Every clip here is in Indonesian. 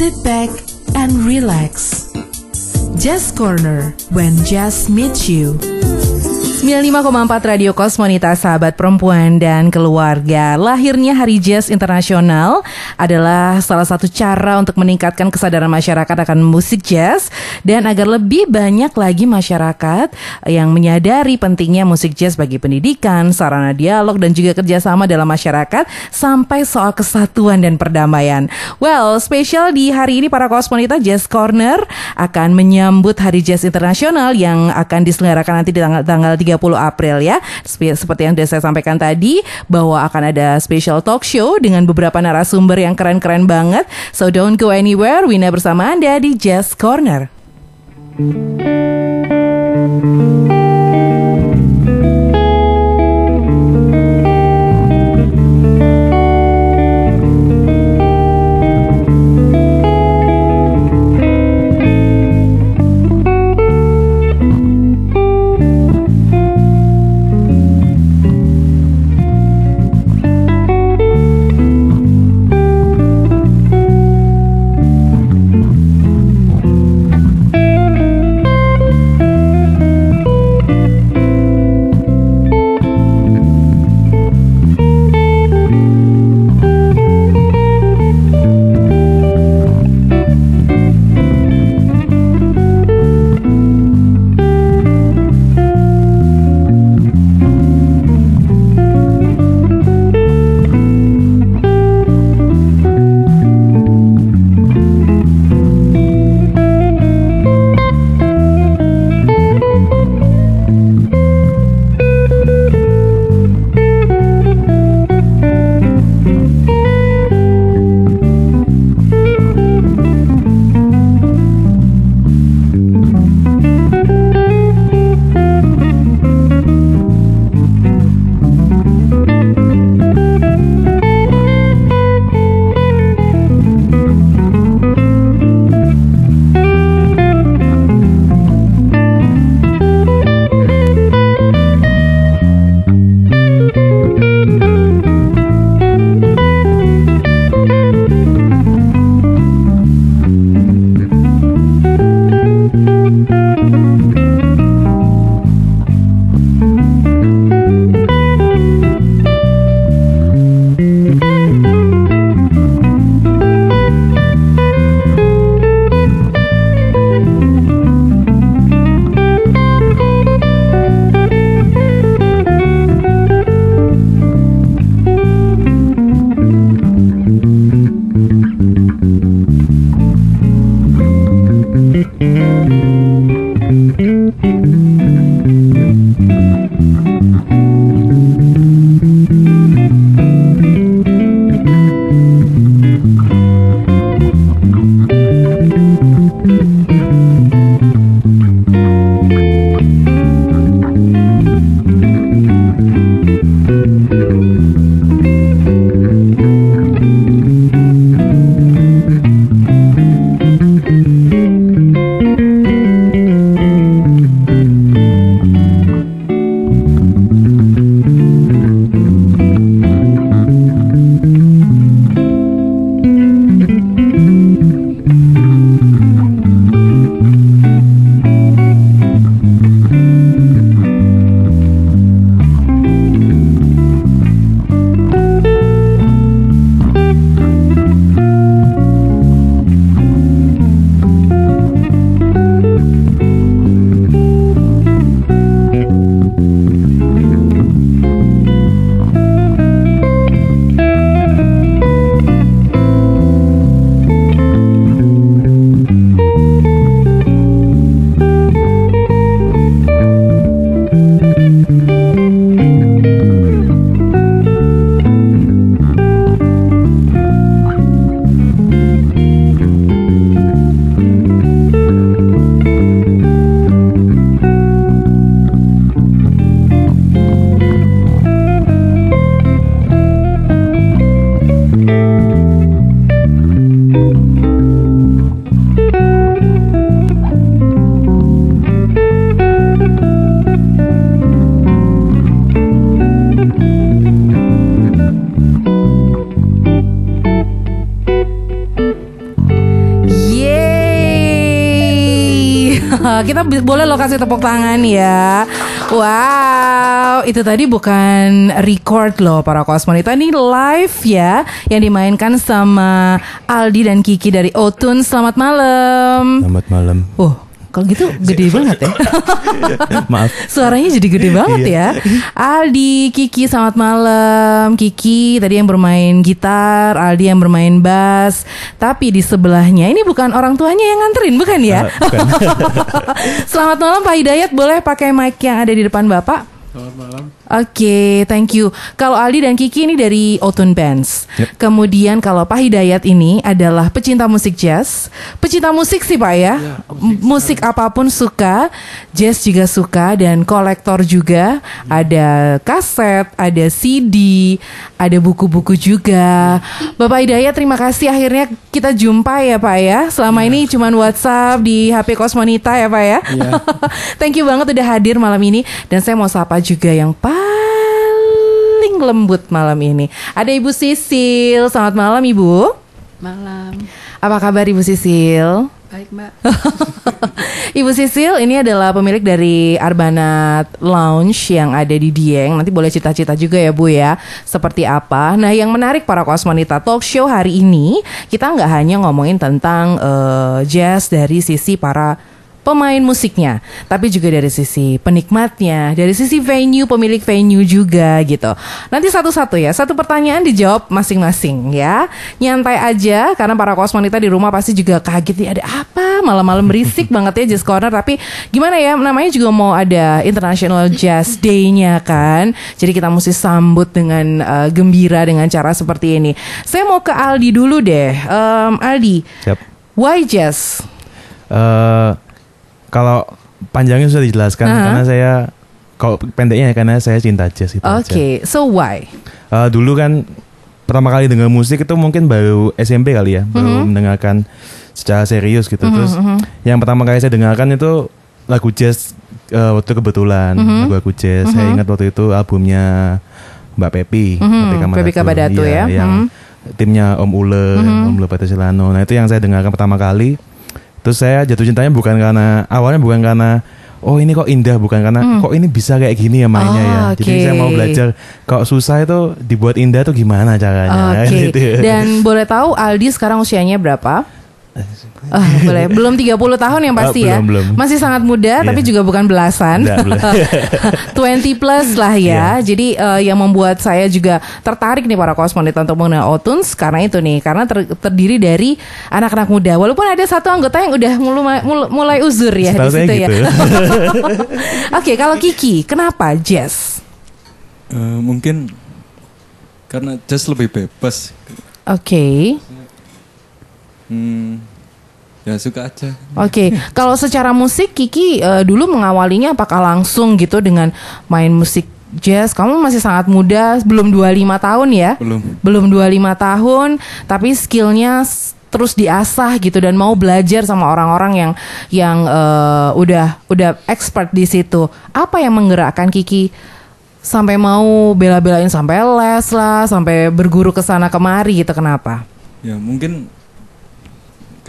Sit back and relax. Jazz Corner when jazz meets you. 95,4 Radio Kosmonita sahabat perempuan dan keluarga. Lahirnya Hari Jazz Internasional adalah salah satu cara untuk meningkatkan kesadaran masyarakat akan musik jazz. Dan agar lebih banyak lagi masyarakat yang menyadari pentingnya musik jazz bagi pendidikan, sarana dialog dan juga kerjasama dalam masyarakat Sampai soal kesatuan dan perdamaian. Well, spesial di hari ini para Kosmonita Jazz Corner akan menyambut Hari Jazz Internasional yang akan diselenggarakan nanti di tanggal, tanggal 30 April ya. Seperti yang sudah saya sampaikan tadi bahwa akan ada special talk show dengan beberapa narasumber yang keren-keren banget. So don't go anywhere. Wina bersama Anda di Jazz Corner. Kita bi- boleh lo kasih tepuk tangan ya. Wow, itu tadi bukan record loh para kosmonita ini live ya yang dimainkan sama Aldi dan Kiki dari Otun. Selamat malam. Selamat malam. Oh, kalau gitu gede banget ya. Maaf. Suaranya jadi gede banget ya. Aldi, Kiki, selamat malam. Kiki tadi yang bermain gitar, Aldi yang bermain bass. Tapi di sebelahnya ini bukan orang tuanya yang nganterin, bukan ya? Ah, bukan. selamat malam Pak Hidayat, boleh pakai mic yang ada di depan Bapak? Selamat malam. Oke, thank you. Kalau Aldi dan Kiki ini dari Otun Bands. Yep. Kemudian kalau Pak Hidayat ini adalah pecinta musik jazz. Pecinta musik sih Pak ya. Ya, M- musik apa pun suka, jazz juga suka dan kolektor juga. Ada kaset, ada CD, ada buku-buku juga. Bapak Hidayat terima kasih akhirnya kita jumpa ya Pak ya. Selama ini cuman WhatsApp di HP Kosmonita ya Pak ya. Iya. Thank you banget udah hadir malam ini dan saya mau sapa juga yang paling lembut malam ini. Ada Ibu Sisil. Selamat malam Ibu. Malam. Apa kabar Ibu Sisil? Baik, Mbak. Ibu Sisil ini adalah pemilik dari Arbanat Lounge yang ada di Dieng. Nanti boleh cita-cita juga ya Bu ya, seperti apa. Nah yang menarik para kosmonita talk show hari ini, kita nggak hanya ngomongin tentang eh, jazz dari sisi para pemain musiknya, tapi juga dari sisi penikmatnya, dari sisi venue, pemilik venue juga gitu. Nanti satu-satu ya, satu pertanyaan dijawab masing-masing ya. Nyantai aja karena para kosmonita di rumah pasti juga kaget nih ada apa malam-malam berisik banget ya Jazz Corner tapi gimana ya namanya juga mau ada International Jazz Day-nya kan. Jadi kita mesti sambut dengan eh, gembira dengan cara seperti ini. Saya mau ke Aldi dulu deh. Em, Aldi, Siap. why jazz? Eh, kalau panjangnya sudah dijelaskan Aha. karena saya kalau pendeknya ya karena saya cinta jazz itu Oke, aja. so why? Eh, dulu kan pertama kali dengar musik itu mungkin baru SMP kali ya, baru mendengarkan secara serius gitu. Terus yang pertama kali saya dengarkan itu lagu jazz eh, waktu kebetulan lagu-lagu jazz. Saya ingat waktu itu albumnya Mbak Pepi, Mhm, Pepi Kabadato ya. Iya, yang timnya Om Ule, Om Ule Silano. Nah itu yang saya dengarkan pertama kali. Terus saya jatuh cintanya bukan karena awalnya bukan karena oh ini kok indah bukan karena kok ini bisa kayak gini ya mainnya Oh, ya. Jadi oke. saya mau belajar kalau susah itu dibuat indah tuh gimana caranya. Oke. Gitu. Dan boleh tahu Aldi sekarang usianya berapa? Ah, boleh. Belum 30 tahun yang pasti Ah, ya. belum, belum. Masih sangat muda Iya. tapi juga bukan belasan. Belum. 20 plus lah ya. Iya. Jadi eh, yang membuat saya juga tertarik nih para kosmonita untuk mengenal Otuns karena itu nih, karena ter- terdiri dari anak-anak muda. Walaupun ada satu anggota yang udah mulai mulai, mulai uzur ya Setahu di situ ya. gitu. Oke, kalau Kiki, kenapa jazz? Eh, mungkin karena jazz lebih bebas. Oke. Hmm, ya suka aja. Oke, kalau secara musik Kiki eh, dulu mengawalinya apakah langsung gitu dengan main musik jazz? Kamu masih sangat muda, belum 25 tahun ya? Belum. Belum 25 tahun, tapi skillnya terus diasah gitu dan mau belajar sama orang-orang yang yang eh, udah udah expert di situ. Apa yang menggerakkan Kiki sampai mau bela-belain sampai les lah, sampai berguru ke sana kemari gitu? Kenapa? Ya mungkin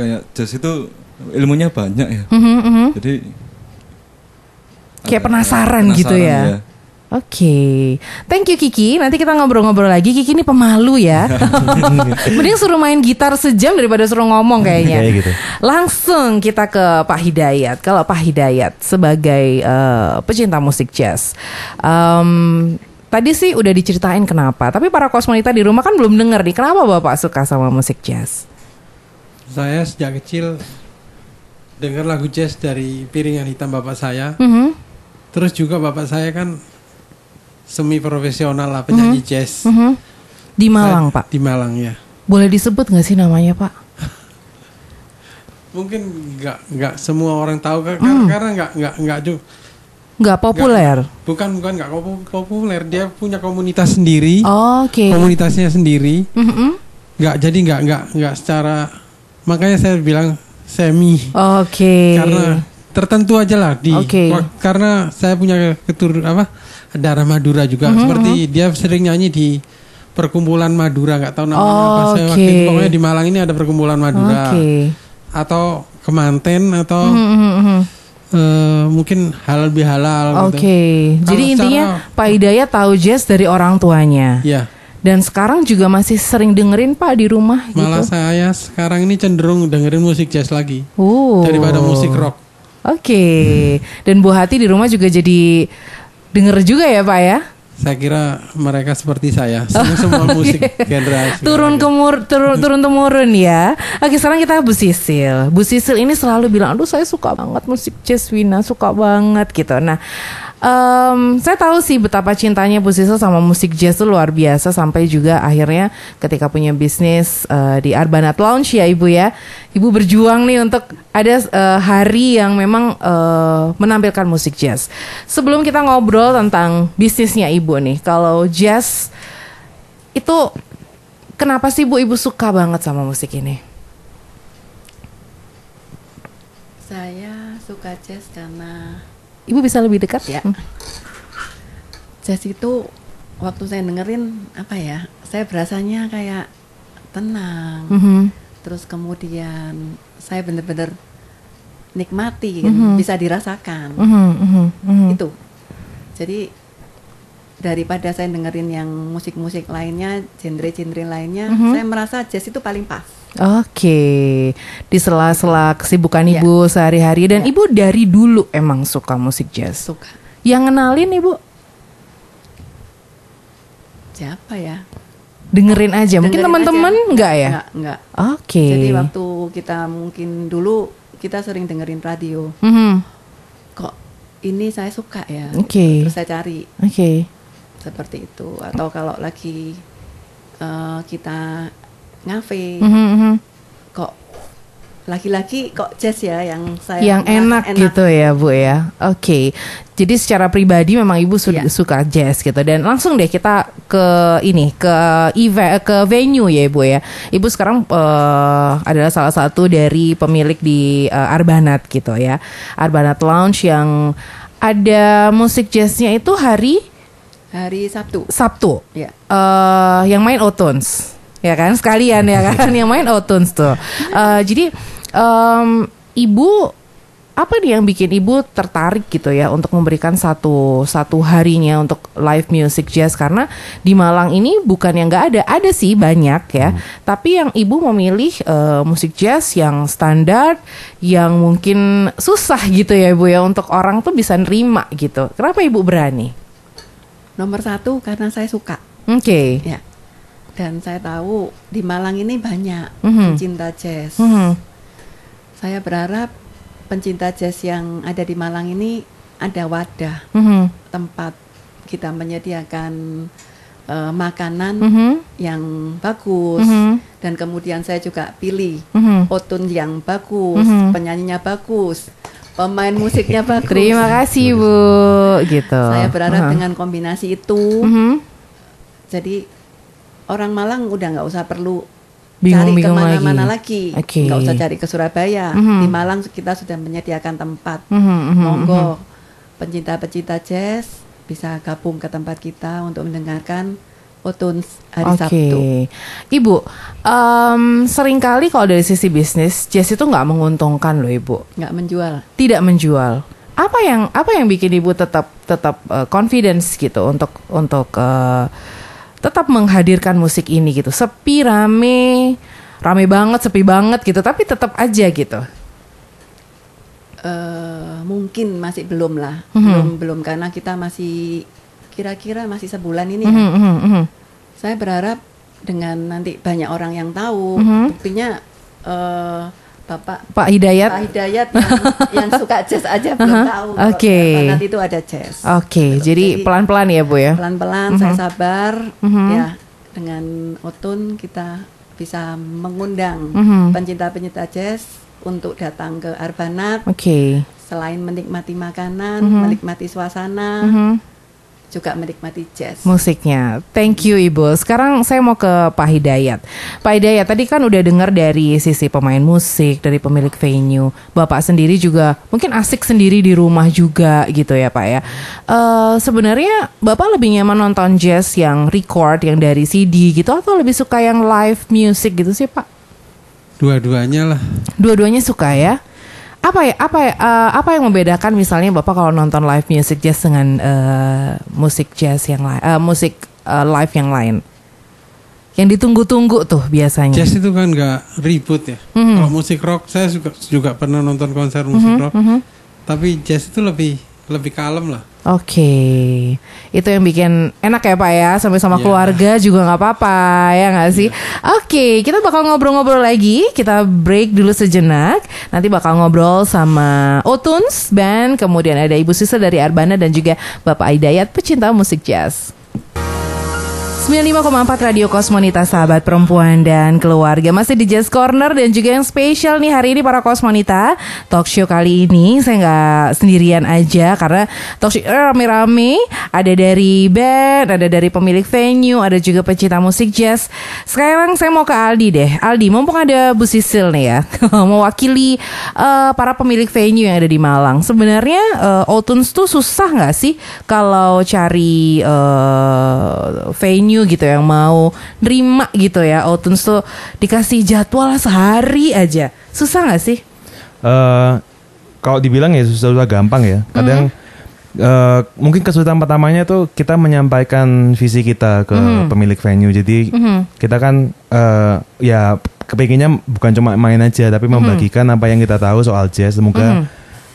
kayak jazz itu ilmunya banyak ya. Mhm, mhm. Jadi Kayak ada- penasaran, gitu penasaran, ya. Oke, thank you Kiki. Nanti kita ngobrol-ngobrol lagi. Kiki ini pemalu ya. Mending suruh main gitar sejam daripada suruh ngomong kayaknya. Kayak gitu. Langsung kita ke Pak Hidayat. Kalau Pak Hidayat sebagai eh, pecinta musik jazz, em, tadi sih udah diceritain kenapa. Tapi para kosmonita di rumah kan belum denger nih. Kenapa bapak suka sama musik jazz? Saya sejak kecil dengar lagu jazz dari piringan hitam bapak saya. Mhm, Terus juga bapak saya kan semi profesional lah penyanyi jazz. mhm. Di Malang Saya- Pak. Di Malang ya. Boleh disebut nggak sih namanya Pak? Mungkin nggak nggak semua orang tahu kan Hmm. karena nggak nggak nggak ju- Nggak populer. bukan bukan nggak popu- populer dia punya komunitas sendiri Oke. komunitasnya sendiri Mhm. nggak jadi nggak nggak nggak secara makanya saya bilang semi Oke. karena tertentu aja lah di Oke. wak- karena saya punya ketur apa darah Madura juga Mhm, seperti dia sering nyanyi di perkumpulan Madura nggak tahu namanya apa saya Oke. waktu pokoknya di Malang ini ada perkumpulan Madura Oke. atau Kemanten atau Mhm, mhm, mhm. eh, mungkin halal bihalal Oke, gitu. jadi Kalau intinya Pak Hidayat tahu jazz dari orang tuanya. Ya, Dan sekarang juga masih sering dengerin Pak di rumah malah gitu. saya sekarang ini cenderung dengerin musik jazz lagi Oh. daripada musik rock. Oke. Dan Bu Hati di rumah juga jadi denger juga ya Pak ya? Saya kira mereka seperti saya, senang semua musik genre. Turun kemur turun turun temurun ya. Oke, sekarang kita Bu Sisil. Bu Sisil ini selalu bilang, "Aduh, saya suka banget musik jazz Wina, suka banget gitu." Nah, em, saya tahu sih betapa cintanya Bu Sisil sama musik jazz itu luar biasa sampai juga akhirnya ketika punya bisnis eh, di Arbanat Lounge ya Ibu ya. Ibu berjuang nih untuk ada eh, hari yang memang eh, menampilkan musik jazz. Sebelum kita ngobrol tentang bisnisnya Ibu nih, kalau jazz itu kenapa sih Bu Ibu suka banget sama musik ini? Saya suka jazz karena Ibu bisa lebih dekat Ya. Hmm. jazz itu waktu saya dengerin apa ya, saya berasanya kayak tenang. Mhm. Terus kemudian saya benar-benar nikmati, kan, Mhm. bisa dirasakan. Mhm, mhm, mhm. Itu. Jadi daripada saya dengerin yang musik-musik lainnya, genre-genre lainnya, Mhm. saya merasa jazz itu paling pas. Oke, di sela-sela kesibukan Ya. Ibu sehari-hari dan Ya. Ibu dari dulu emang suka musik jazz. Suka. Yang kenalin Ibu Siapa ya? dengerin aja. Mungkin Dengerin teman-teman aja. enggak ya? Enggak, enggak. Oke. Jadi waktu kita mungkin dulu kita sering dengerin radio. Mhm. Kok ini saya suka ya. Oke. Terus saya cari Oke. seperti itu. Atau kalau lagi eh, kita ngafe, Mhm, mhm. kok lagi-lagi kok jazz ya yang saya Yang enak, merasa gitu ya Bu ya. Oke. Jadi secara pribadi memang Ibu su- Iya. suka jazz gitu dan langsung deh kita ke ini ke event ke venue ya Ibu ya. Ibu sekarang eh, adalah salah satu dari pemilik di eh, Arbanat gitu ya. Arbanat Lounge yang ada musik jazznya itu hari Hari Sabtu. Sabtu. Ya. eh yang main Otuns ya kan? Sekalian ya kan? Yang main Otuns tuh. Eh, jadi em, ibu apa nih yang bikin ibu tertarik gitu ya untuk memberikan satu satu harinya untuk live music jazz? Karena di Malang ini bukan yang nggak ada. Ada sih banyak ya. Tapi yang ibu memilih eh, musik jazz yang standar yang mungkin susah gitu ya ibu ya untuk orang tuh bisa nerima gitu. Kenapa ibu berani? Nomor satu karena saya suka. oke. Ya. Dan saya tahu di Malang ini banyak Mhm. pencinta jazz. Mhm. Saya berharap pencinta jazz yang ada di Malang ini ada wadah Mhm. tempat kita menyediakan eh, makanan Mhm. yang bagus Mhm. dan kemudian saya juga pilih Mhm. otun yang bagus, Mhm. penyanyinya bagus, pemain musiknya bagus. Terima kasih Bu, gitu. Saya berharap Aha. dengan kombinasi itu, Mhm. jadi orang Malang udah nggak usah perlu Bingung-bingung cari ke mana-mana lagi, nggak usah cari ke Surabaya. Mhm. Di Malang kita sudah menyediakan tempat. Mhm, mhm, Monggo mhm. pencinta-pencinta jazz bisa gabung ke tempat kita untuk mendengarkan Otuns hari Oke, Sabtu. Ibu, em, sering kali kalau dari sisi bisnis jazz itu nggak menguntungkan loh Ibu, Nggak menjual. tidak menjual. Apa yang apa yang bikin Ibu tetap tetap eh, confidence gitu untuk untuk eh, tetap menghadirkan musik ini gitu, sepi rame rame banget, sepi banget gitu, tapi tetap aja gitu. eh mungkin masih belum lah, Mhm. belum belum karena kita masih kira-kira masih sebulan ini ya. Mhm, mhm, mhm. Saya berharap dengan nanti banyak orang yang tahu, Mhm. buktinya eh Bapak Pak Hidayat Pak Hidayat yang, yang suka jazz aja belum Aha, tahu. kalau oke. Arbanat itu ada jazz. Oke, Gitu. jadi pelan-pelan ya Bu ya. pelan-pelan saya sabar Mhm. ya dengan Otun kita bisa mengundang Mhm. pencinta-pencinta jazz untuk datang ke Arbanat Oke. selain menikmati makanan, Mhm. menikmati suasana, Mhm. Juga menikmati jazz. Musiknya, thank you Ibu. Sekarang saya mau ke Pak Hidayat. Pak Hidayat, tadi kan udah dengar dari sisi pemain musik, dari pemilik venue. Bapak sendiri juga mungkin asik sendiri di rumah juga gitu ya Pak ya. Eh, Sebenarnya Bapak lebih nyaman nonton jazz yang record, yang dari CD gitu, atau lebih suka yang live music gitu sih Pak? Dua-duanya lah. Dua-duanya suka ya. Apa ya apa ya, eh, apa yang membedakan misalnya Bapak kalau nonton live music jazz dengan eh, musik jazz yang lain eh, musik eh, live yang lain? Yang ditunggu-tunggu tuh biasanya. Jazz itu kan nggak ribut ya. Mhm. Kalau musik rock saya juga juga pernah nonton konser musik rock. Tapi jazz itu lebih lebih kalem lah. Oke, itu yang bikin enak ya Pak ya, sampai sama Iya. keluarga juga nggak apa-apa ya nggak sih? Oke, kita bakal ngobrol-ngobrol lagi, kita break dulu sejenak, nanti bakal ngobrol sama Otuns Band, kemudian ada Ibu Sisa dari Arbana dan juga Bapak Aidayat pecinta musik jazz. 95,4 Radio Kosmonita sahabat perempuan dan keluarga. Masih di Jazz Corner dan juga yang spesial nih hari ini para Kosmonita. Talk show kali ini saya nggak sendirian aja Karena talk show rame-rame. Ada dari band, ada dari pemilik venue Ada juga pecinta musik jazz. Sekarang saya mau ke Aldi deh. Aldi, mumpung ada Bu Sisil nih ya Mewakili eh, para pemilik venue yang ada di Malang. Sebenarnya Otuns tuh susah nggak sih Kalau cari eh, venue gitu yang mau nerima gitu ya Otuns tuh dikasih jadwal sehari aja susah nggak sih? Eh, kalau dibilang ya susah-susah gampang ya. Kadang eh, mungkin kesulitan pertamanya tuh kita menyampaikan visi kita ke pemilik venue. Jadi kita kan eh, ya kepinginnya bukan cuma main aja, tapi membagikan apa yang kita tahu soal jazz. Semoga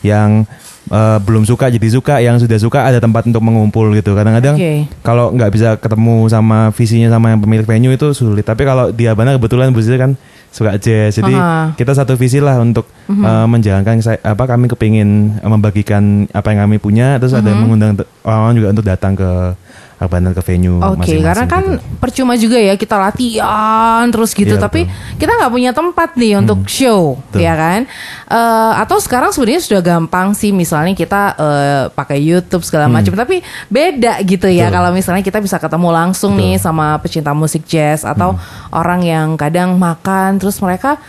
yang eh, belum suka jadi suka, yang sudah suka ada tempat untuk mengumpul gitu. Kadang-kadang Oke. kalau nggak bisa ketemu sama visinya sama yang pemilik venue itu sulit. Tapi kalau di Abana kebetulan Bu kan suka jazz, jadi Aha. kita satu visi lah untuk uh, menjalankan saya, apa kami kepingin uh, membagikan apa yang kami punya, terus ada mengundang te- orang-orang juga untuk datang ke Abana ke venue. Oke, masing-masing karena kan gitu. percuma juga ya kita latihan terus gitu, Iya, tapi betul. kita nggak punya tempat nih untuk show, Betul. ya kan? Eh, atau sekarang sebenarnya sudah gampang sih, misalnya kita eh, pakai YouTube segala macam, tapi beda gitu ya kalau misalnya kita bisa ketemu langsung Betul. nih sama pecinta musik jazz atau orang yang kadang makan terus mereka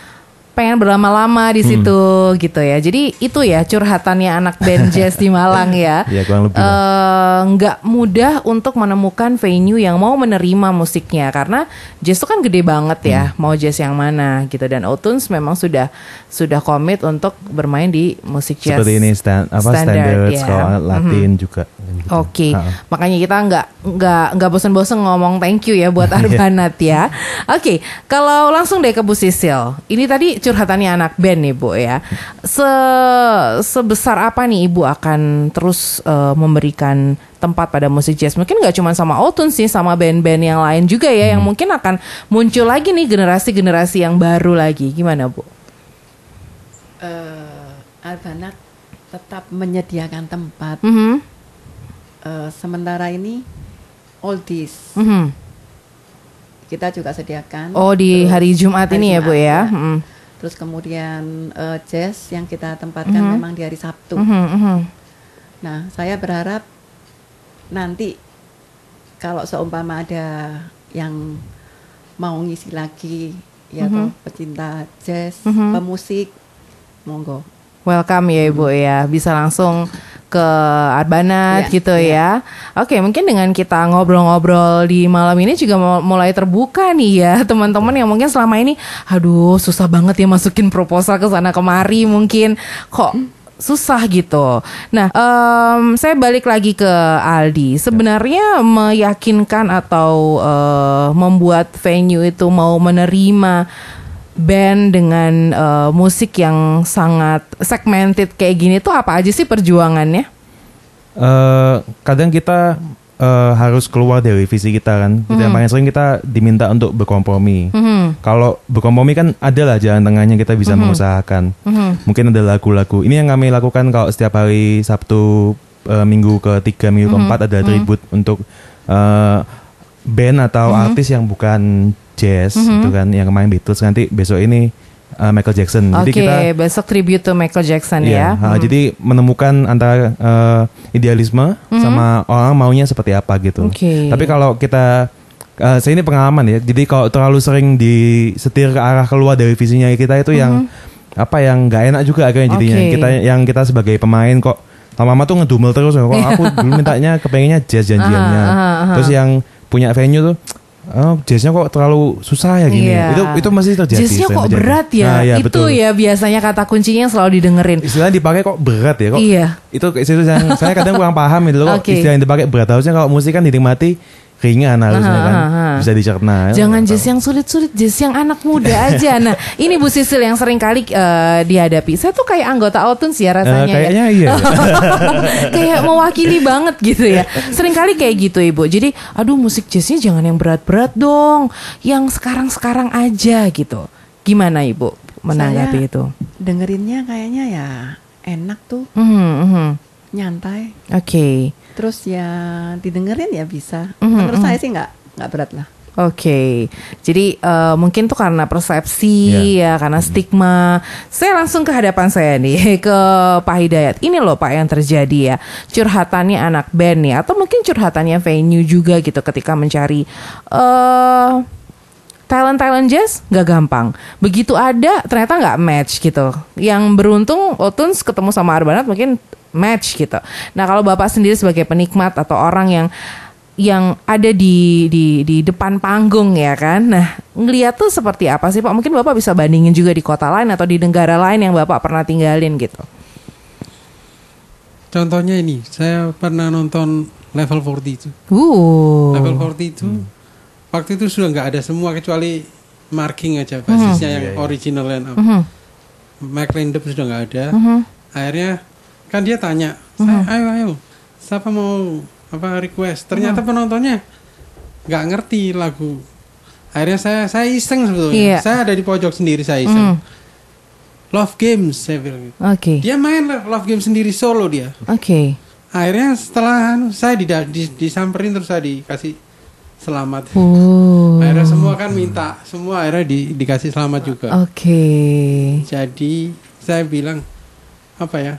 pengen berlama-lama di situ gitu ya. Jadi itu ya curhatannya anak band jazz di Malang ya. Iya, kurang lebih. Eh, nggak mudah untuk menemukan venue yang mau menerima musiknya karena jazz itu kan gede banget ya Hmm. mau jazz yang mana gitu dan Otuns memang sudah sudah komit untuk bermain di musik jazz seperti ini stand, apa standar, ya. sekolah Latin juga. gitu. Oke, Ha. makanya kita nggak nggak nggak bosan-bosan ngomong thank you ya buat Iya. Arbanat ya. Oke, kalau langsung deh ke Bu Sisil. Ini tadi curhatannya anak band nih Bu ya. Se sebesar apa nih Ibu akan terus eh, memberikan tempat pada musik jazz? Mungkin nggak cuma sama Otuns sih, sama band-band yang lain juga ya, Hmm. yang mungkin akan muncul lagi nih generasi-generasi yang baru lagi. Gimana Bu? Eh, Albanat tetap menyediakan tempat. Mhm, Eh, sementara ini oldies mhm. kita juga sediakan. Oh di hari Jumat hari ini ya Bu Jumat, ya? Mhm. Terus kemudian eh, jazz yang kita tempatkan memang di hari Sabtu. Mhm, mhm. Nah, saya berharap nanti kalau seumpama ada yang mau ngisi lagi ya toh, pecinta jazz, pemusik, monggo. Welcome ya Ibu ya, bisa langsung ke Arbanat Iya, gitu ya. Oke, mungkin dengan kita ngobrol-ngobrol di malam ini juga mulai terbuka nih ya teman-teman yang mungkin selama ini, aduh susah banget ya masukin proposal ke sana kemari mungkin kok susah gitu. Nah, em, saya balik lagi ke Aldi. Sebenarnya meyakinkan atau eh, membuat venue itu mau menerima band dengan eh, musik yang sangat segmented kayak gini tuh apa aja sih perjuangannya? Eh, kadang kita eh, harus keluar dari visi kita kan. Kita yang paling sering kita diminta untuk berkompromi. Kalau berkompromi kan ada lah jalan tengahnya kita bisa mengusahakan. Mungkin ada lagu-lagu. Ini yang kami lakukan kalau setiap hari Sabtu eh, minggu ketiga minggu keempat ada tribute untuk eh, band atau artis yang bukan jazz itu kan yang kemarin Beatles nanti besok ini eh, Michael Jackson. Oke, Jadi kita besok tribute to Michael Jackson Iya, ya. ha, jadi menemukan antara eh, idealisme sama orang maunya seperti apa gitu. Oke. Tapi kalau kita eh, saya ini pengalaman ya. Jadi kalau terlalu sering disetir ke arah keluar dari visinya kita itu yang apa yang nggak enak juga akhirnya jadinya. Kita yang kita sebagai pemain kok lama-lama tuh ngedumel terus kok aku dulu mintanya kepengennya jazz janjiannya. Aha, aha, aha. Terus yang punya venue tuh oh, jazznya kok terlalu susah ya gini. Iya. Itu itu masih terjadi. Jazznya kok terjadi. berat ya. Nah, iya, itu betul. ya biasanya kata kuncinya yang selalu didengerin. Istilahnya dipakai kok berat ya kok. Iya. Itu itu yang saya kadang kurang paham itu loh. Oke. Istilah yang dipakai berat harusnya kalau musik kan dinikmati ringan harusnya kan bisa dicerna. Jangan Nggak jazz yang sulit-sulit, jazz yang anak muda aja. Nah, ini Bu Sisil yang sering kali eh, dihadapi. Saya tuh kayak anggota Otuns ya tahu. Eh, rasanya. ya. kayaknya iya. kayak mewakili banget gitu ya. Sering kali kayak gitu Ibu. Jadi, aduh musik jazznya jangan yang berat-berat dong. Yang sekarang-sekarang aja gitu. Gimana Ibu menanggapi Saya- itu? Dengerinnya kayaknya ya enak tuh, Mhm, mhm. nyantai. Oke. Terus ya didengerin ya bisa. Mhm, Menurut mhm. saya sih nggak nggak berat lah. Oke, jadi eh, mungkin tuh karena persepsi ya, karena stigma. Saya langsung ke hadapan saya nih, ke Pak Hidayat. Ini loh Pak yang terjadi ya, curhatannya anak band nih, atau mungkin curhatannya venue juga gitu ketika mencari eh talent talent jazz nggak gampang. Begitu ada ternyata nggak match gitu. Yang beruntung Otuns ketemu sama Arbanat mungkin match gitu. Nah kalau bapak sendiri sebagai penikmat atau orang yang yang ada di di di depan panggung ya kan. Nah ngeliat tuh seperti apa sih pak? Mungkin bapak bisa bandingin juga di kota lain atau di negara lain yang bapak pernah tinggalin gitu. Contohnya ini, saya pernah nonton level 40 itu. Uh. Level 40 itu waktu itu sudah nggak ada semua kecuali marking aja basisnya yang original line up. Mhm. Mike Lindep sudah nggak ada. Mhm. Akhirnya kan dia tanya, "Saya- ayo ayo, siapa mau apa request? Ternyata penontonnya nggak ngerti lagu. Akhirnya saya saya iseng sebetulnya. Iya. Saya ada di pojok sendiri saya iseng. Love Games saya bilang. gitu. Oke. Dia main Love Games sendiri solo dia. Oke. Akhirnya setelah anu, saya dida- di, disamperin terus saya dikasih selamat. Uh. Akhirnya semua kan minta, semua akhirnya di, dikasih selamat juga. Oke. Jadi saya bilang apa ya?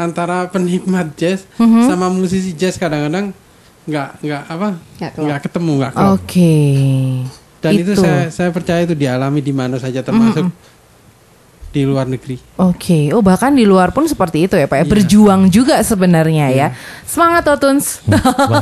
Antara penikmat jazz Mhm. sama musisi jazz kadang-kadang nggak nggak apa Nggak ketemu nggak. Oke. Dan itu, saya saya percaya itu dialami di mana saja termasuk di luar negeri. Oke, oh bahkan di luar pun seperti itu ya Pak ya, Iya. berjuang juga sebenarnya ya. Semangat Otuns.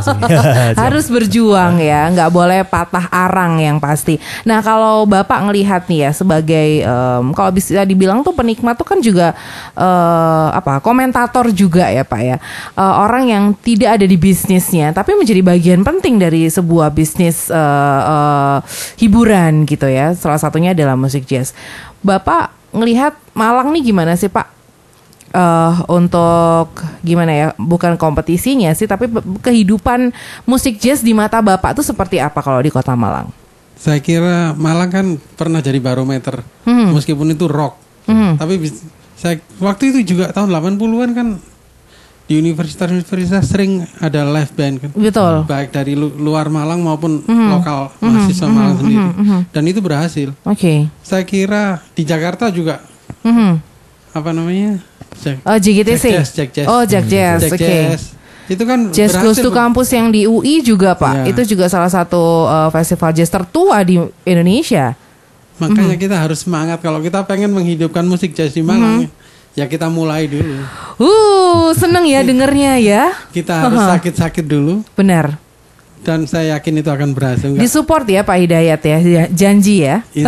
Harus berjuang ya, nggak boleh patah arang yang pasti. Nah kalau Bapak ngelihat nih ya sebagai em, kalau bisa dibilang tuh penikmat tuh kan juga eh, apa komentator juga ya Pak ya. Eh, orang yang tidak ada di bisnisnya tapi menjadi bagian penting dari sebuah bisnis eh, eh, hiburan gitu ya. Salah satunya adalah musik jazz. Bapak ngelihat Malang nih gimana sih Pak? eh untuk gimana ya bukan kompetisinya sih tapi kehidupan musik jazz di mata bapak tuh seperti apa kalau di kota Malang? Saya kira Malang kan pernah jadi barometer Hmm. meskipun itu rock. Hmm. Tapi saya waktu itu juga tahun 80-an kan di universitas-universitas sering ada live band kan. Betul. Baik dari lu- luar Malang maupun Hmm. lokal mahasiswa Malang sendiri. Dan itu berhasil. Oke. Saya kira di Jakarta juga Mhm. apa namanya? Jack, Oh JGTC. Jack Jazz, Jack Jazz. Oh Jack Jazz. Jack Oke. Jazz. Itu kan Jazz berhasil, Goes to Bu. Campus yang di UI juga Pak. Iya. Itu juga salah satu uh, festival jazz tertua di Indonesia. Makanya Hmm. kita harus semangat kalau kita pengen menghidupkan musik jazz di Malang. Ya kita mulai dulu. Uh, seneng ya dengernya ya. Kita harus Aha. sakit-sakit dulu Benar. dan saya yakin itu akan berhasil. Enggak? Disupport ya Pak Hidayat ya, ya, janji ya.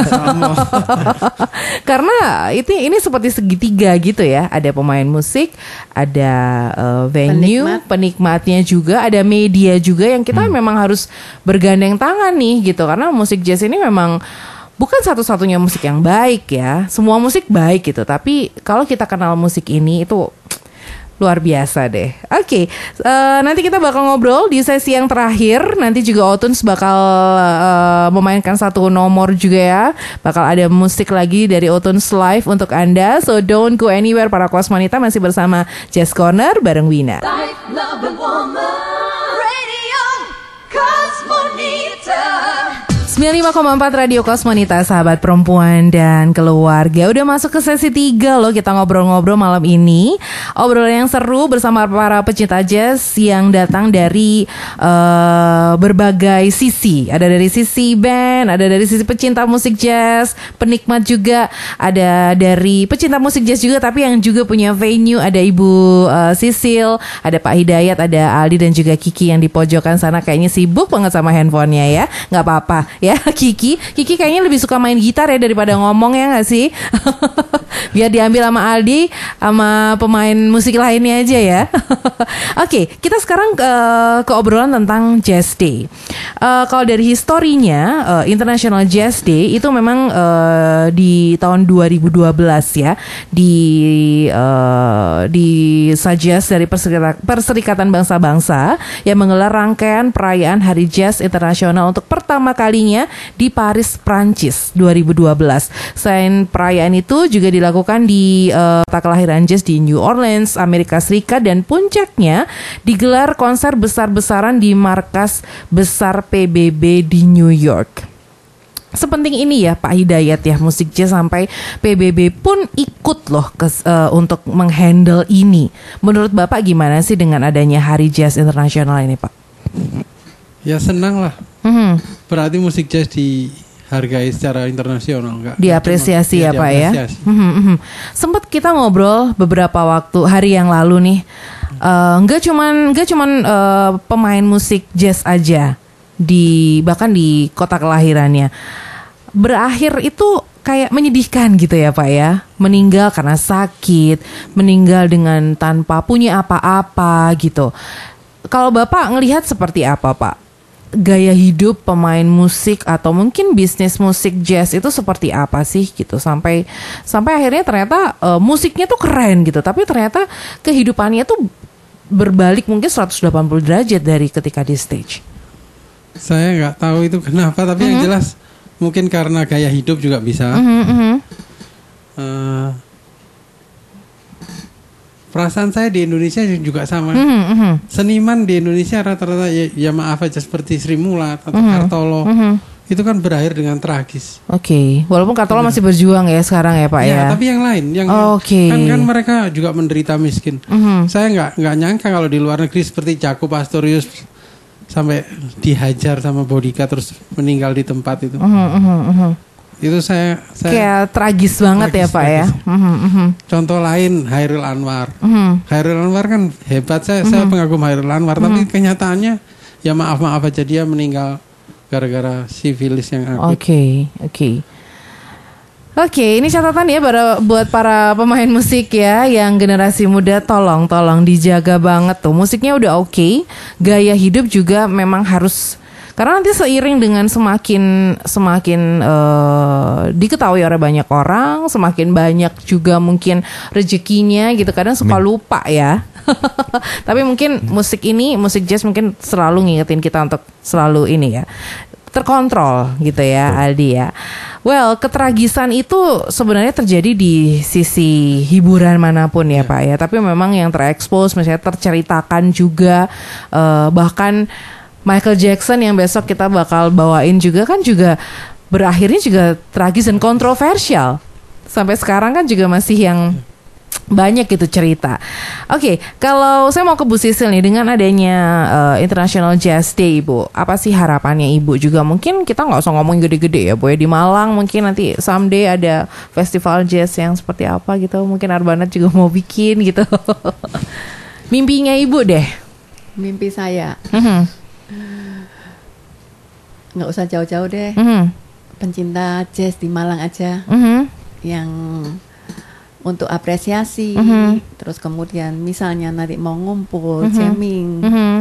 Karena itu ini seperti segitiga gitu ya. Ada pemain musik, ada uh, venue, Penikmat. penikmatnya juga, ada media juga yang kita memang harus bergandeng tangan nih gitu. Karena musik jazz ini memang bukan satu-satunya musik yang baik ya. Semua musik baik gitu. Tapi kalau kita kenal musik ini itu luar biasa deh. Oke, eh, nanti kita bakal ngobrol di sesi yang terakhir. Nanti juga Otuns bakal eh, memainkan satu nomor juga ya. Bakal ada musik lagi dari Otuns Live untuk Anda. So don't go anywhere para kosmonita masih bersama Jazz Corner bareng Wina. Life, love. 95,4 Radio Kosmonita Sahabat perempuan dan keluarga. Udah masuk ke sesi 3 loh Kita ngobrol-ngobrol malam ini. Obrolan yang seru bersama para pecinta jazz Yang datang dari uh, berbagai sisi. Ada dari sisi band Ada dari sisi pecinta musik jazz Penikmat juga. Ada dari pecinta musik jazz juga Tapi yang juga punya venue. Ada Ibu uh, Sisil Ada Pak Hidayat Ada Aldi dan juga Kiki yang di pojokan sana. Kayaknya sibuk banget sama handphonenya ya. Nggak apa-apa ya Kiki. Kiki kayaknya lebih suka main gitar ya daripada ngomong ya nggak sih? Biar diambil sama Aldi sama pemain musik lainnya aja ya. Oke kita sekarang ke, ke obrolan tentang Jazz Day. Uh, kalau dari historinya uh, International Jazz Day itu memang uh, di tahun 2012 ya di uh, di suggest dari Perserikatan Bangsa-Bangsa yang menggelar rangkaian perayaan Hari Jazz Internasional untuk pertama kalinya di Paris, Prancis 2012. Selain perayaan itu juga dilakukan di uh, kelahiran jazz di New Orleans, Amerika Serikat dan puncaknya digelar konser besar-besaran di markas besar PBB di New York. Sepenting ini ya Pak Hidayat ya musik jazz sampai PBB pun ikut loh ke, uh, untuk menghandle ini. Menurut Bapak gimana sih dengan adanya Hari Jazz Internasional ini Pak? Ya senang lah. Hmm. Berarti musik jazz dihargai secara internasional enggak? Diapresiasi ya, Cuma- Pak ya. diapresiasi. Mhm, mhm. Sempat kita ngobrol beberapa waktu hari yang lalu nih. Nggak cuman nggak cuman eh, pemain musik jazz aja di bahkan di kota kelahirannya. Berakhir itu kayak menyedihkan gitu ya Pak ya. Meninggal karena sakit, meninggal dengan tanpa punya apa-apa gitu. Kalau Bapak ngelihat seperti apa Pak? Gaya hidup pemain musik atau mungkin bisnis musik jazz itu seperti apa sih gitu sampai sampai akhirnya ternyata eh, musiknya tuh keren gitu tapi ternyata kehidupannya tuh berbalik mungkin 180 derajat dari ketika di stage. Saya nggak tahu itu kenapa, tapi yang jelas mungkin karena gaya hidup juga bisa. Mhm, mhm. Eh, perasaan saya di Indonesia juga sama. Mhm, mhm. Seniman di Indonesia rata-rata ya, ya maaf aja seperti Sri Mulat atau Kartolo itu kan berakhir dengan tragis. Oke, walaupun Kartolo masih berjuang ya sekarang ya Pak ya. Ya, tapi yang lain, yang Oke. kan kan mereka juga menderita miskin. Mhm. Saya nggak nggak nyangka kalau di luar negeri seperti Jacob Pastorius sampai dihajar sama bodyguard terus meninggal di tempat itu. Mhm, mhm, mhm. Itu saya saya Kayak tragis banget ya Tragis, Pak ya. tragis. Mhm, mhm. contoh lain Hairil Anwar. Mhm. Hairil Anwar kan hebat saya saya pengagum Hairil Anwar tapi kenyataannya ya maaf maaf aja dia meninggal gara-gara sifilis yang akut. Oke, oke. Oke, ini catatan ya para, buat para pemain musik ya yang generasi muda tolong tolong dijaga banget tuh. Musiknya udah oke, gaya hidup juga memang harus karena nanti seiring dengan semakin semakin eh, diketahui oleh banyak orang, semakin banyak juga mungkin rezekinya gitu. Kadang suka lupa ya. Tapi mungkin musik ini, musik jazz mungkin selalu ngingetin kita untuk selalu ini ya terkontrol gitu ya Aldi ya. Well, ketragisan itu sebenarnya terjadi di sisi hiburan mana pun ya Pak ya. Tapi memang yang terekspos misalnya terceritakan juga eh, bahkan Michael Jackson yang besok kita bakal bawain juga kan juga berakhirnya juga tragis dan kontroversial. Sampai sekarang kan juga masih yang banyak gitu cerita. Oke, kalau saya mau ke Bu Sisil nih dengan adanya eh, International Jazz Day, Ibu, apa sih harapannya Ibu juga? Mungkin kita nggak usah ngomong gede-gede ya, Bu. ya. Di Malang mungkin nanti someday ada festival jazz yang seperti apa gitu. Mungkin Arbanat juga mau bikin gitu. Mimpinya Ibu deh. Mimpi saya Mhm, nggak usah jauh-jauh deh. mhm, Pencinta jazz di Malang aja mhm, yang untuk apresiasi. Mhm. Terus kemudian misalnya nanti mau ngumpul, jamming, mhm.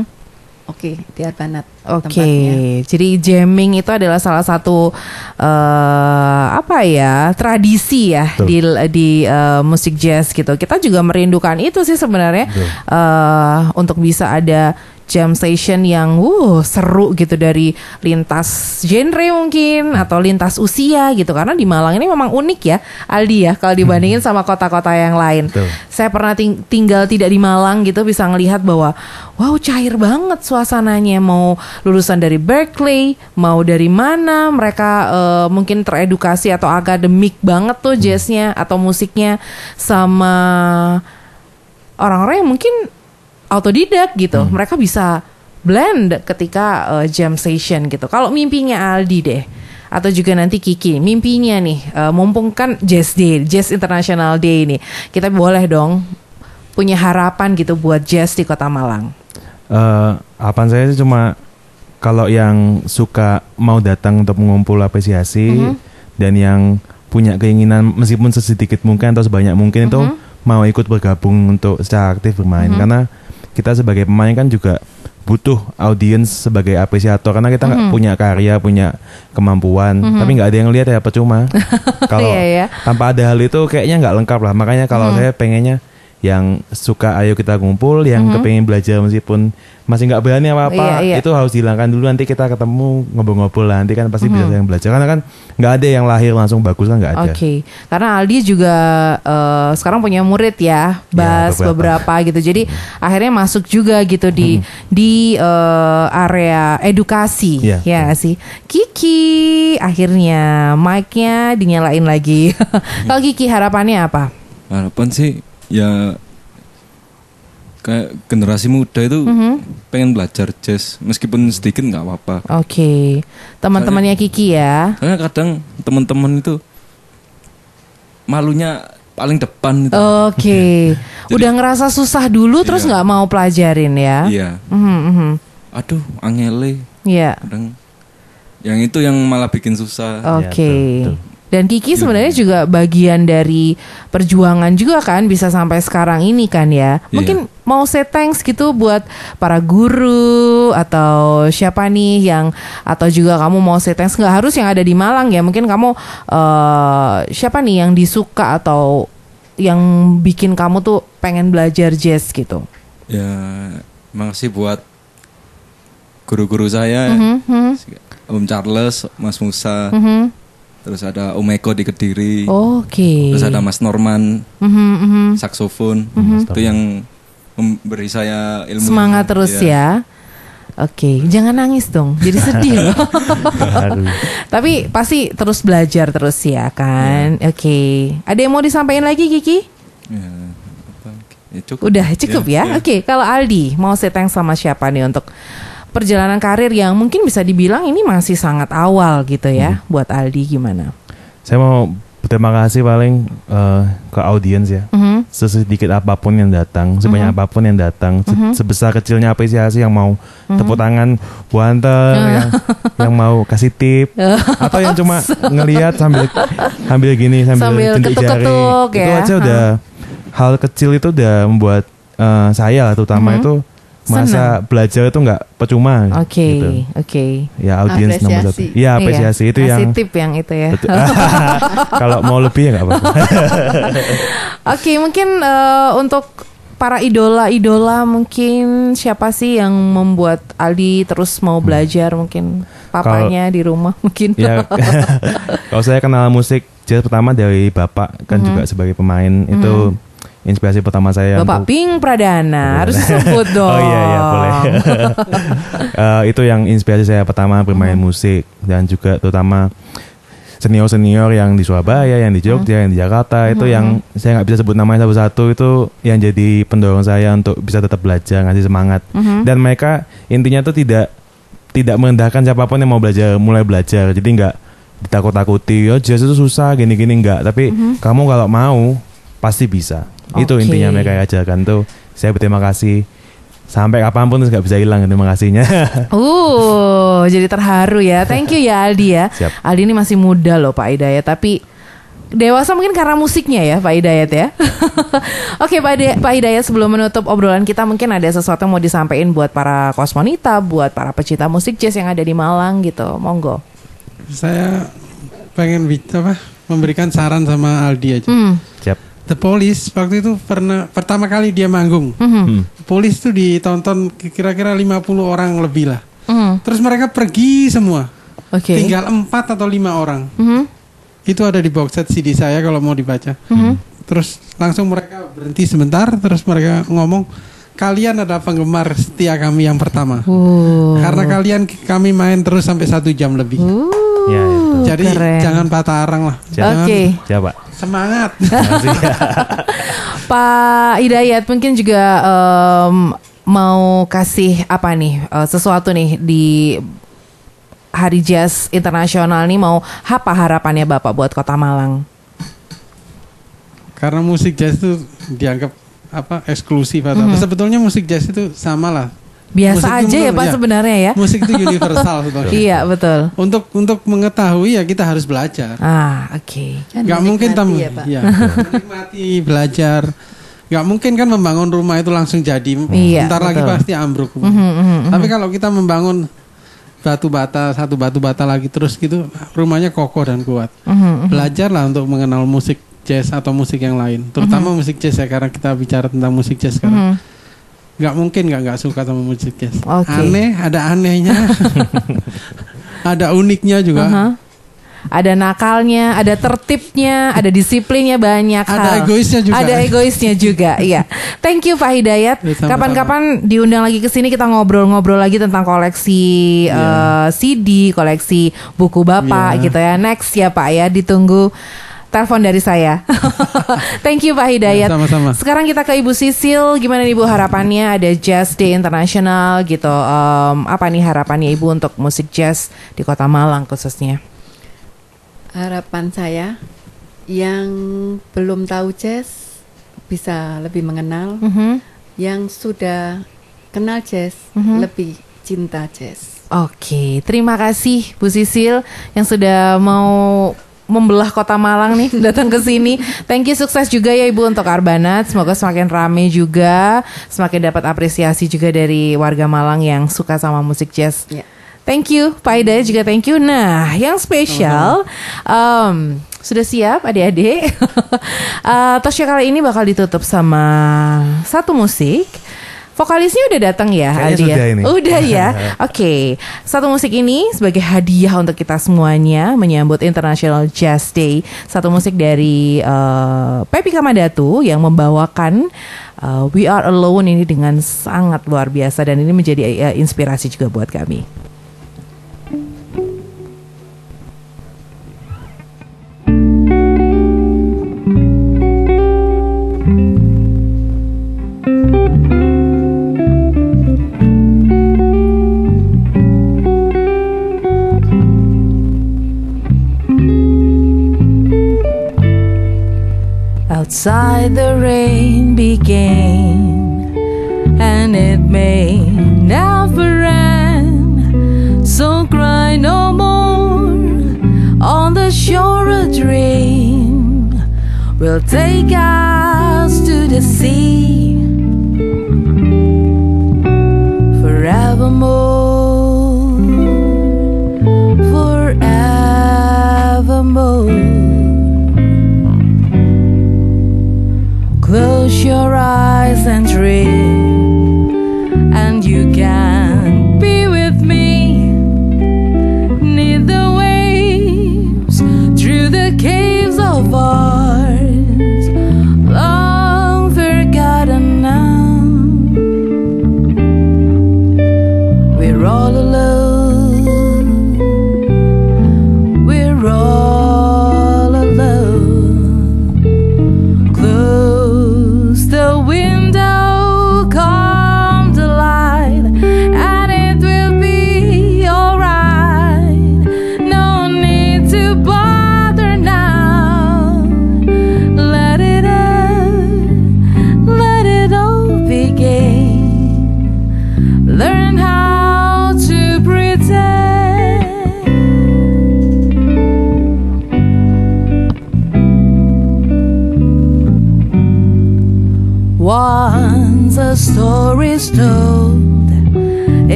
oke di Arbanat Oke, tempatnya. jadi jamming itu adalah salah satu eh apa ya tradisi ya Betul. di di eh, musik jazz gitu. Kita juga merindukan itu sih sebenarnya Betul. eh untuk bisa ada jam session yang wuh seru gitu dari lintas genre mungkin atau lintas usia gitu karena di Malang ini memang unik ya Aldi ya kalau dibandingin sama kota-kota yang lain. Betul. Saya pernah ting- tinggal tidak di Malang gitu bisa ngelihat bahwa wow cair banget suasananya mau lulusan dari Berkeley mau dari mana mereka eh, mungkin teredukasi atau akademik banget tuh jazznya atau musiknya sama orang-orang yang mungkin autodidak gitu. Mereka bisa blend ketika uh, jam session gitu. Kalau mimpinya Aldi deh atau juga nanti Kiki, mimpinya nih uh, mumpung kan Jazz Day, Jazz International Day ini. Kita boleh dong punya harapan gitu buat jazz di Kota Malang. Eh, harapan saya sih cuma kalau yang suka mau datang untuk mengumpul apresiasi Mhm. dan yang punya keinginan meskipun sesedikit mungkin atau sebanyak mungkin itu Mhm. mau ikut bergabung untuk secara aktif bermain Mhm. karena kita sebagai pemain kan juga butuh audiens sebagai apresiator karena kita nggak Mhm. punya karya punya kemampuan Mhm. tapi nggak ada yang lihat ya percuma kalau Iya, ya. tanpa ada hal itu kayaknya nggak lengkap lah makanya kalau Mhm. saya pengennya yang suka ayo kita kumpul yang Mhm. kepengen belajar meskipun masih nggak berani apa apa Iya, iya. itu harus dihilangkan dulu nanti kita ketemu ngobrol-ngobrol lah nanti kan pasti bisa Mhm. yang belajar karena kan nggak ada yang lahir langsung bagus kan nggak ada Oke, karena Aldi juga eh, sekarang punya murid ya, Bas beberapa. beberapa. gitu. Jadi akhirnya masuk juga gitu di di eh, area edukasi, Iya, ya nggak sih. Kiki akhirnya mic-nya dinyalain lagi. Kalau Kiki harapannya apa? Harapan sih ya kayak generasi muda itu Mhm. pengen belajar jazz meskipun sedikit nggak apa-apa. Oke, teman-temannya Kiki ya. Karena kadang teman-teman itu malunya paling depan. Oke, udah ngerasa susah dulu terus Iya. nggak mau pelajarin ya? Iya. Mhm, mhm. Aduh, angele. Iya. Kadang yang itu yang malah bikin susah. Oke. betul, betul. Dan Kiki sebenarnya juga bagian dari perjuangan juga kan bisa sampai sekarang ini kan ya. Mungkin mau say thanks gitu buat para guru atau siapa nih yang atau juga kamu mau say thanks nggak harus yang ada di Malang ya. Mungkin kamu eh siapa nih yang disuka atau yang bikin kamu tuh pengen belajar jazz gitu. Ya, makasih buat guru-guru saya, Mhm, mhm, Om Charles, Mas Musa, mhm. Terus ada Om Eko di Kediri, Oke. terus ada Mas Norman, Mhm, mhm. saksofon, itu yang memberi saya ilmu Semangat terus Iya. ya. Oke, jangan nangis dong. Jadi sedih loh. Tapi pasti terus belajar terus ya kan. Oke. Ada yang mau disampaikan lagi Kiki? Ya, apa? Ya, cukup. Udah cukup ya. Ya. Oke, kalau Aldi mau thanks sama siapa nih untuk perjalanan karir yang mungkin bisa dibilang ini masih sangat awal gitu ya. Buat Aldi gimana? saya mau berterima kasih paling eh, ke audiens ya Mhm. sesedikit apa pun yang datang, sebanyak apa pun yang datang, se- sebesar kecilnya apresiasi yang mau tepuk tangan, wanter, yang, yang mau kasih tip, atau yang cuma ngelihat sambil sambil gini sambil, Sambil jentik jari, ketuk-ketuk itu ya. aja udah hal kecil itu udah membuat eh, saya terutama Mhm. itu merasa belajar itu nggak percuma. Oke, gitu. oke. Ya audiens nomor satu. Apresiasi. Iya apresiasi itu Kasih yang tip yang itu ya. Kalau mau lebih ya nggak apa-apa. Oke, mungkin eh, untuk para idola-idola mungkin siapa sih yang membuat Aldi terus mau belajar mungkin papanya di rumah mungkin. ya kalau saya kenal musik jazz pertama dari bapak kan juga sebagai pemain itu inspirasi pertama saya Bapak untuk- Ping Pradana harus disebut dong. oh iya iya boleh. Eh, itu yang inspirasi saya pertama bermain musik dan juga terutama senior senior yang di Surabaya yang di Jogja yang di Jakarta itu yang saya nggak bisa sebut namanya satu-satu itu yang jadi pendorong saya untuk bisa tetap belajar ngasih semangat. Mhm. dan mereka intinya tuh tidak tidak merendahkan siapa pun yang mau belajar mulai belajar. Jadi nggak ditakut-takuti oh jazz itu susah gini-gini. Nggak. Tapi kamu kalau mau pasti bisa itu Oke. intinya mereka ajarkan tuh saya berterima kasih sampai kapan pun nggak bisa hilang terima kasihnya Uh, jadi terharu ya. Thank you ya Aldi ya. Siap. Aldi ini masih muda loh Pak Hidayat, tapi dewasa mungkin karena musiknya ya Pak Hidayat ya. Oke Pak, Hidayat, Pak Hidayat sebelum menutup obrolan kita mungkin ada sesuatu yang mau disampaikan buat para kosmonita, buat para pecinta musik jazz yang ada di Malang gitu. Monggo. Saya pengen apa memberikan saran sama Aldi aja. Hmm. siap The Police waktu itu pernah pertama kali dia manggung. Mhm. Hmm. Police tuh ditonton kira-kira 50 orang lebih lah. Mhm. Terus mereka pergi semua. Oke. Tinggal empat atau lima orang. Mhm. Itu ada di box set CD saya kalau mau dibaca. Mhm. Terus langsung mereka berhenti sebentar. Terus mereka ngomong, kalian ada penggemar setia kami yang pertama. Uh. Karena kalian kami main terus sampai satu jam lebih. Uh, Ya, itu. Jadi keren. jangan patah arang lah. Jangan Oke. Siapa? Semangat. Pak Hidayat mungkin juga em, mau kasih apa nih eh, sesuatu nih di Hari Jazz Internasional nih mau apa harapannya Bapak buat Kota Malang? Karena musik jazz itu dianggap apa eksklusif atau Mhm. apa. Sebetulnya musik jazz itu sama lah. Biasa Musik aja ya Pak ya. sebenarnya ya. Musik itu universal sebetulnya. Iya betul. Untuk untuk mengetahui ya kita harus belajar. Ah oke. Dan Gak mungkin tam menikmati ya, Pak. ya, menikmati belajar. Gak mungkin kan membangun rumah itu langsung jadi. Iya, Ntar lagi pasti ambruk. Mhm, mhm, Tapi kalau kita membangun batu bata satu batu bata lagi terus gitu, rumahnya kokoh dan kuat. mhm, mhm. Belajarlah untuk mengenal musik jazz atau musik yang lain, terutama musik jazz ya karena kita bicara tentang musik jazz sekarang. Mhm. Gak mungkin gak nggak suka sama musik jazz. Oke. Aneh, ada anehnya, ada uniknya juga. Aha. Ada nakalnya, ada tertibnya, ada disiplinnya banyak Ada hal. egoisnya juga. Ada egoisnya juga, iya. Thank you Pak Hidayat. Ya. Kapan-kapan diundang lagi ke sini kita ngobrol-ngobrol lagi tentang koleksi eh, CD, koleksi buku Bapak Iya. gitu ya. Next ya Pak ya, ditunggu telepon dari saya. Thank you Pak Hidayat. Ya, sama-sama. Sekarang kita ke Ibu Sisil, gimana nih Ibu harapannya ada Jazz Day Internasional gitu. Em, apa nih harapannya Ibu untuk musik jazz di Kota Malang khususnya? Harapan saya yang belum tahu jazz bisa lebih mengenal, Mhm. yang sudah kenal jazz Mhm. lebih cinta jazz. Oke, terima kasih Bu Sisil yang sudah mau membelah kota Malang nih datang ke sini. Thank you sukses juga ya Ibu untuk Arbanat. Semoga semakin rame juga, semakin dapat apresiasi juga dari warga Malang yang suka sama musik jazz. Ya. Thank you, Pak Ida juga thank you. Nah, yang spesial em, sudah siap adik-adik. Eh, Tosya kali ini bakal ditutup sama satu musik. Vokalisnya udah datang ya, Kayaknya Aldi ya? ini. Udah ya. Oke, satu musik ini sebagai hadiah untuk kita semuanya menyambut International Jazz Day. Satu musik dari eh, Pepi Kamadatu yang membawakan eh, We Are Alone ini dengan sangat luar biasa dan ini menjadi eh, inspirasi juga buat kami. Outside the rain began, and it may never end. So cry no more on the shore. A dream will take us to the sea forevermore,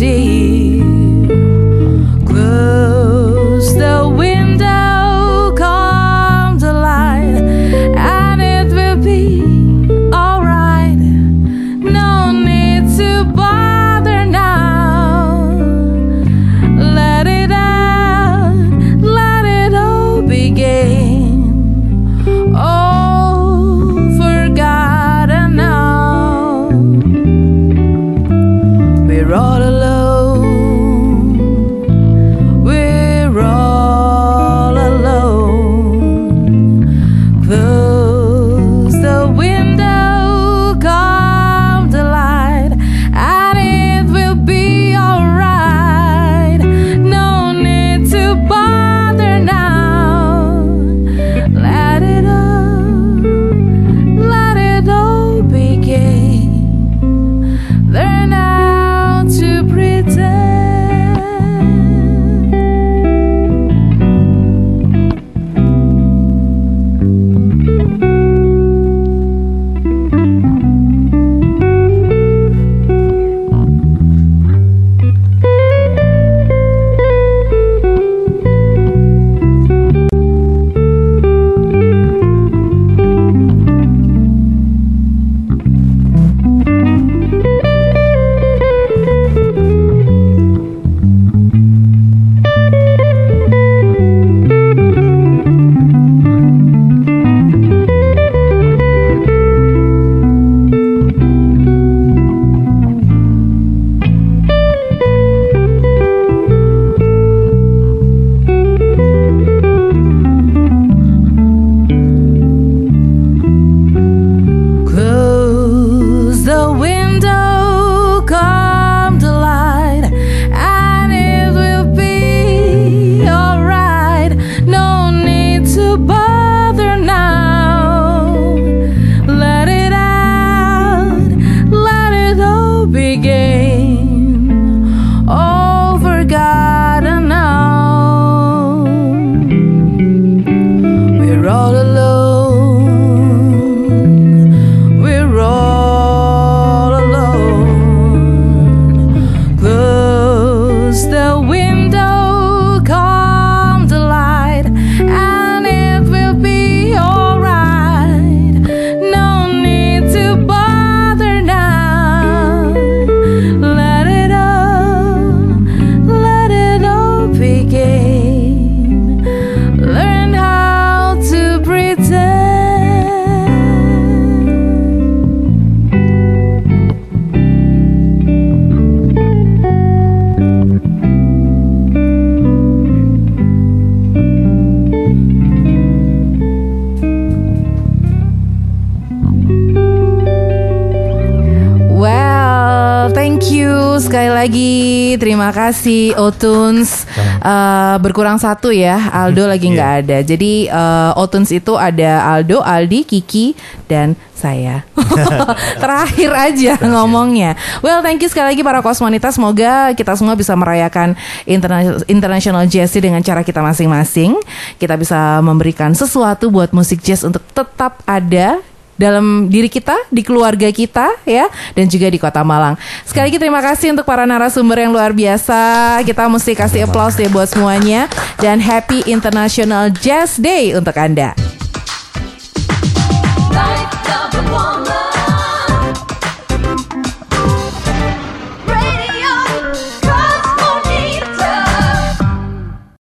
See. Terima kasih Otuns. Eh, berkurang satu ya. Aldo lagi nggak ada. Jadi eh, Otuns itu ada Aldo, Aldi, Kiki, dan saya. Terakhir aja ngomongnya. Well, thank you sekali lagi para kosmonitas. Semoga kita semua bisa merayakan Interna- International Jazz dengan cara kita masing-masing. Kita bisa memberikan sesuatu buat musik jazz untuk tetap ada dalam diri kita, di keluarga kita ya, dan juga di Kota Malang. Sekali lagi terima kasih untuk para narasumber yang luar biasa. Kita mesti kasih aplaus deh buat semuanya dan happy International Jazz Day untuk Anda.